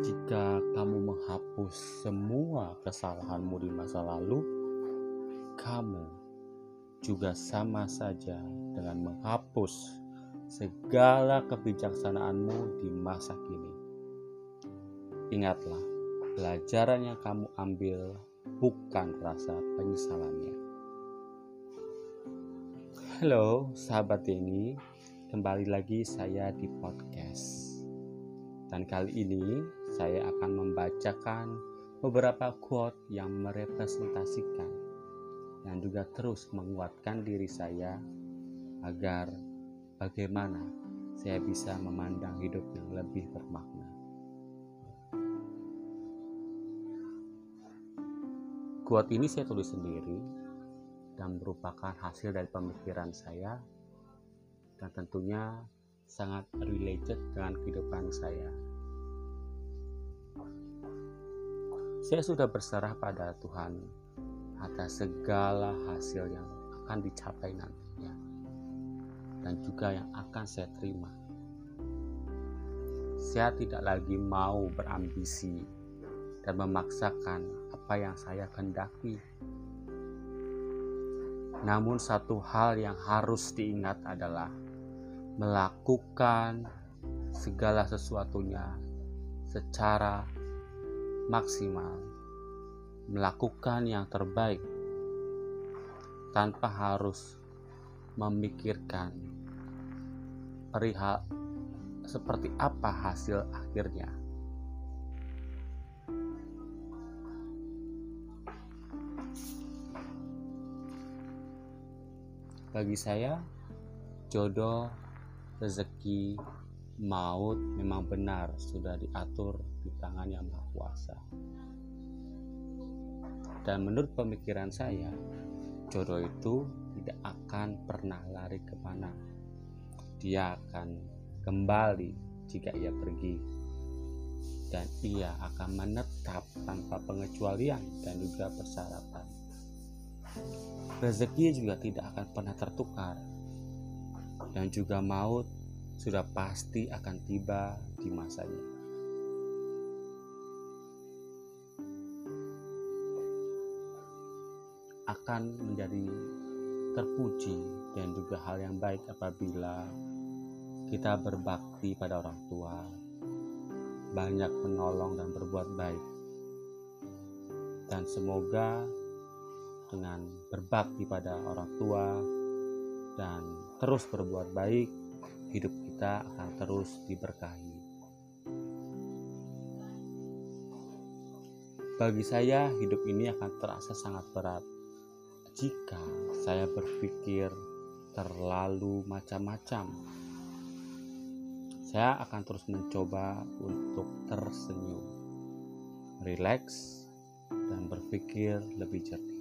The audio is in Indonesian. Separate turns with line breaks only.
Jika kamu menghapus semua kesalahanmu di masa lalu, kamu juga sama saja dengan menghapus segala kebijaksanaanmu di masa kini. Ingatlah, pelajaran yang kamu ambil bukan rasa penyesalannya. Halo, sahabat ini, kembali lagi saya di podcast. Dan kali ini saya akan membacakan beberapa quote yang merepresentasikan dan juga terus menguatkan diri saya agar bagaimana saya bisa memandang hidup yang lebih bermakna. Quote ini saya tulis sendiri dan merupakan hasil dari pemikiran saya dan tentunya sangat related dengan kehidupan saya. Saya sudah berserah pada Tuhan atas segala hasil yang akan dicapai nantinya dan juga yang akan saya terima. Saya tidak lagi mau berambisi dan memaksakan apa yang saya kehendaki. Namun satu hal yang harus diingat adalah melakukan segala sesuatunya secara maksimal, melakukan yang terbaik tanpa harus memikirkan perihal seperti apa hasil akhirnya. Bagi saya, jodoh, rezeki, maut memang benar sudah diatur di tangan yang Maha Kuasa. Dan menurut pemikiran saya, jodoh itu tidak akan pernah lari ke mana. Dia akan kembali jika ia pergi. Dan ia akan menetap tanpa pengecualian dan juga persyaratan. Rezeki juga tidak akan pernah tertukar. Dan juga maut sudah pasti akan tiba di masanya. Akan menjadi terpuji dan juga hal yang baik apabila kita berbakti pada orang tua, banyak menolong dan berbuat baik. Dan semoga dengan berbakti pada orang tua dan terus berbuat baik, hidup kita akan terus diberkahi. Bagi saya, hidup ini akan terasa sangat berat jika saya berpikir terlalu macam-macam. Saya akan terus mencoba untuk tersenyum, rileks, dan berpikir lebih jernih.